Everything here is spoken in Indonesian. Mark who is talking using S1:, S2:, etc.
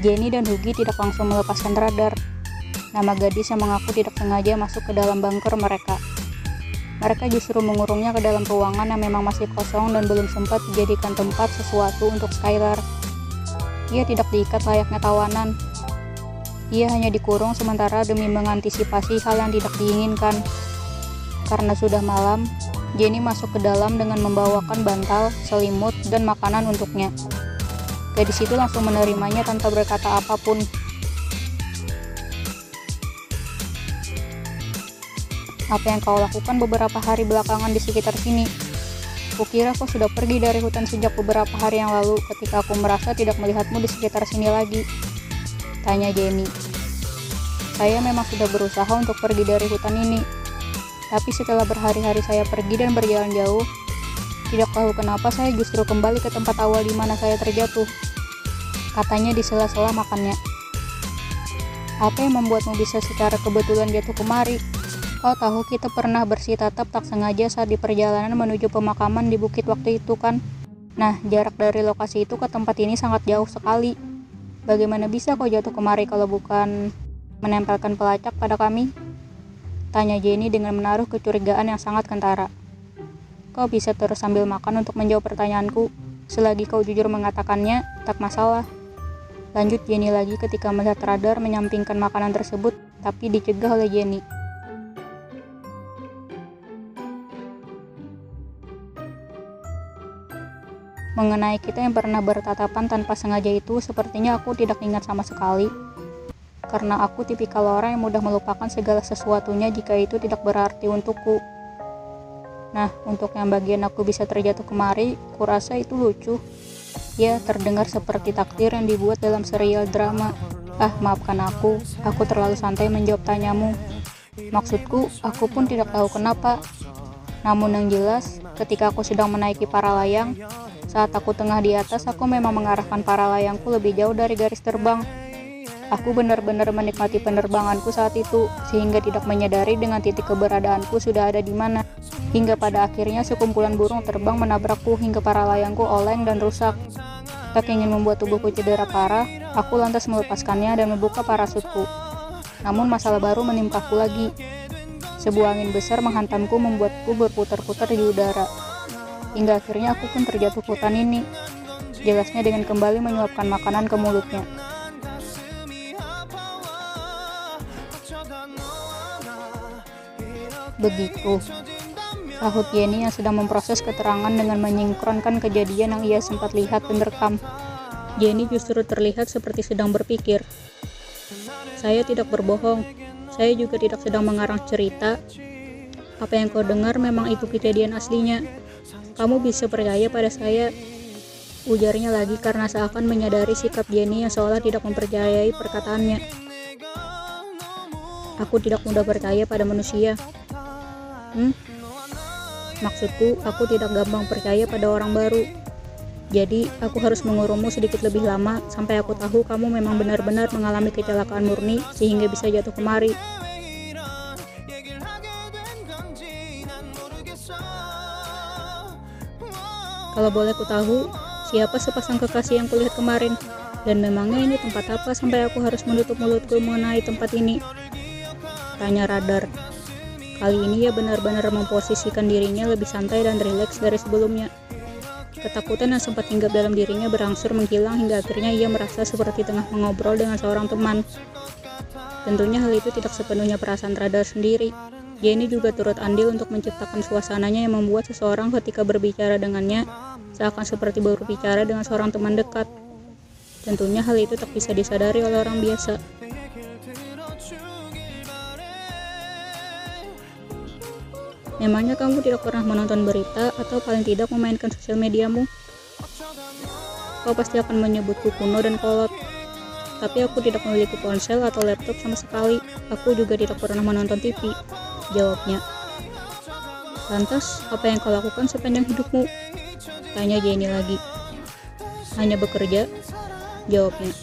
S1: Jenny dan Hugi tidak langsung melepaskan radar. Nama gadis yang mengaku tidak sengaja masuk ke dalam bunker mereka. Mereka justru mengurungnya ke dalam ruangan yang memang masih kosong dan belum sempat dijadikan tempat sesuatu untuk Skylar. Ia tidak diikat layaknya tawanan. Ia hanya dikurung sementara demi mengantisipasi hal yang tidak diinginkan. Karena sudah malam, Jenny masuk ke dalam dengan membawakan bantal, selimut, dan makanan untuknya. Gadis itu langsung menerimanya tanpa berkata apa pun. Apa yang kau lakukan beberapa hari belakangan di sekitar sini? Kukira kau sudah pergi dari hutan sejak beberapa hari yang lalu ketika aku merasa tidak melihatmu di sekitar sini lagi. Tanya Jenny. Saya memang sudah berusaha untuk pergi dari hutan ini. Tapi setelah berhari-hari saya pergi dan berjalan jauh, tidak tahu kenapa saya justru kembali ke tempat awal di mana saya terjatuh. Katanya di sela-sela makannya. Apa yang membuatmu bisa secara kebetulan jatuh kemari? Kau tahu kita pernah bersih tatap tak sengaja saat di perjalanan menuju pemakaman di bukit waktu itu kan? Nah, jarak dari lokasi itu ke tempat ini sangat jauh sekali. Bagaimana bisa kau jatuh kemari kalau bukan menempelkan pelacak pada kami? Tanya Jenny dengan menaruh kecurigaan yang sangat kentara. Kau bisa terus sambil makan untuk menjawab pertanyaanku. Selagi kau jujur mengatakannya, tak masalah. Lanjut Jenny lagi ketika melihat radar menyampingkan makanan tersebut, tapi dicegah oleh Jenny. Mengenai kita yang pernah bertatapan tanpa sengaja itu, sepertinya aku tidak ingat sama sekali. Karena aku tipikal orang yang mudah melupakan segala sesuatunya jika itu tidak berarti untukku. Nah, untuk yang bagian aku bisa terjatuh kemari, kurasa itu lucu. Ya, terdengar seperti takdir yang dibuat dalam serial drama. Ah, maafkan aku, aku terlalu santai menjawab tanyamu. Maksudku, aku pun tidak tahu kenapa. Namun yang jelas, ketika aku sedang menaiki para layang, saat aku tengah di atas, aku memang mengarahkan para layangku lebih jauh dari garis terbang. Aku benar-benar menikmati penerbanganku saat itu, sehingga tidak menyadari dengan titik keberadaanku sudah ada di mana. Hingga pada akhirnya sekumpulan burung terbang menabrakku hingga para layangku oleng dan rusak. Tak ingin membuat tubuhku cedera parah, aku lantas melepaskannya dan membuka parasutku. Namun masalah baru menimpaku lagi. Sebuah angin besar menghantamku membuatku berputar-putar di udara. Hingga akhirnya aku pun terjatuh ke hutan ini. Jelasnya dengan kembali menyuapkan makanan ke mulutnya. Begitu, sahut Yeni yang sedang memproses keterangan dengan menyingkronkan kejadian yang ia sempat lihat dan rekam. Jenny justru terlihat seperti sedang berpikir. Saya tidak berbohong, saya juga tidak sedang mengarang cerita. Apa yang kau dengar memang itu kejadian aslinya. Kamu bisa percaya pada saya. Ujarnya lagi karena seakan menyadari sikap Jenny yang seolah tidak mempercayai perkataannya. Aku tidak mudah percaya pada manusia. Hmm? Maksudku, aku tidak gampang percaya pada orang baru. Jadi, aku harus mengurungmu sedikit lebih lama sampai aku tahu kamu memang benar-benar mengalami kecelakaan murni sehingga bisa jatuh kemari. Kalau boleh ku tahu, siapa sepasang kekasih yang kulihat kemarin? Dan memangnya ini tempat apa sampai aku harus menutup mulutku mengenai tempat ini? Tanya radar. Kali ini ia benar-benar memposisikan dirinya lebih santai dan rileks dari sebelumnya. Ketakutan yang sempat hinggap dalam dirinya berangsur menghilang hingga akhirnya ia merasa seperti tengah mengobrol dengan seorang teman. Tentunya hal itu tidak sepenuhnya perasaan radar sendiri. Jenny juga turut andil untuk menciptakan suasananya yang membuat seseorang ketika berbicara dengannya seakan seperti berbicara dengan seorang teman dekat. Tentunya hal itu tak bisa disadari oleh orang biasa. Memangnya kamu tidak pernah menonton berita atau paling tidak memainkan sosial mediamu? Kau pasti akan menyebutku kuno dan kolot. Tapi aku tidak memiliki ponsel atau laptop sama sekali. Aku juga tidak pernah menonton TV. Jawabnya. Lantas, apa yang kau lakukan sepanjang hidupmu? Tanya Jenny lagi. Hanya bekerja? Jawabnya.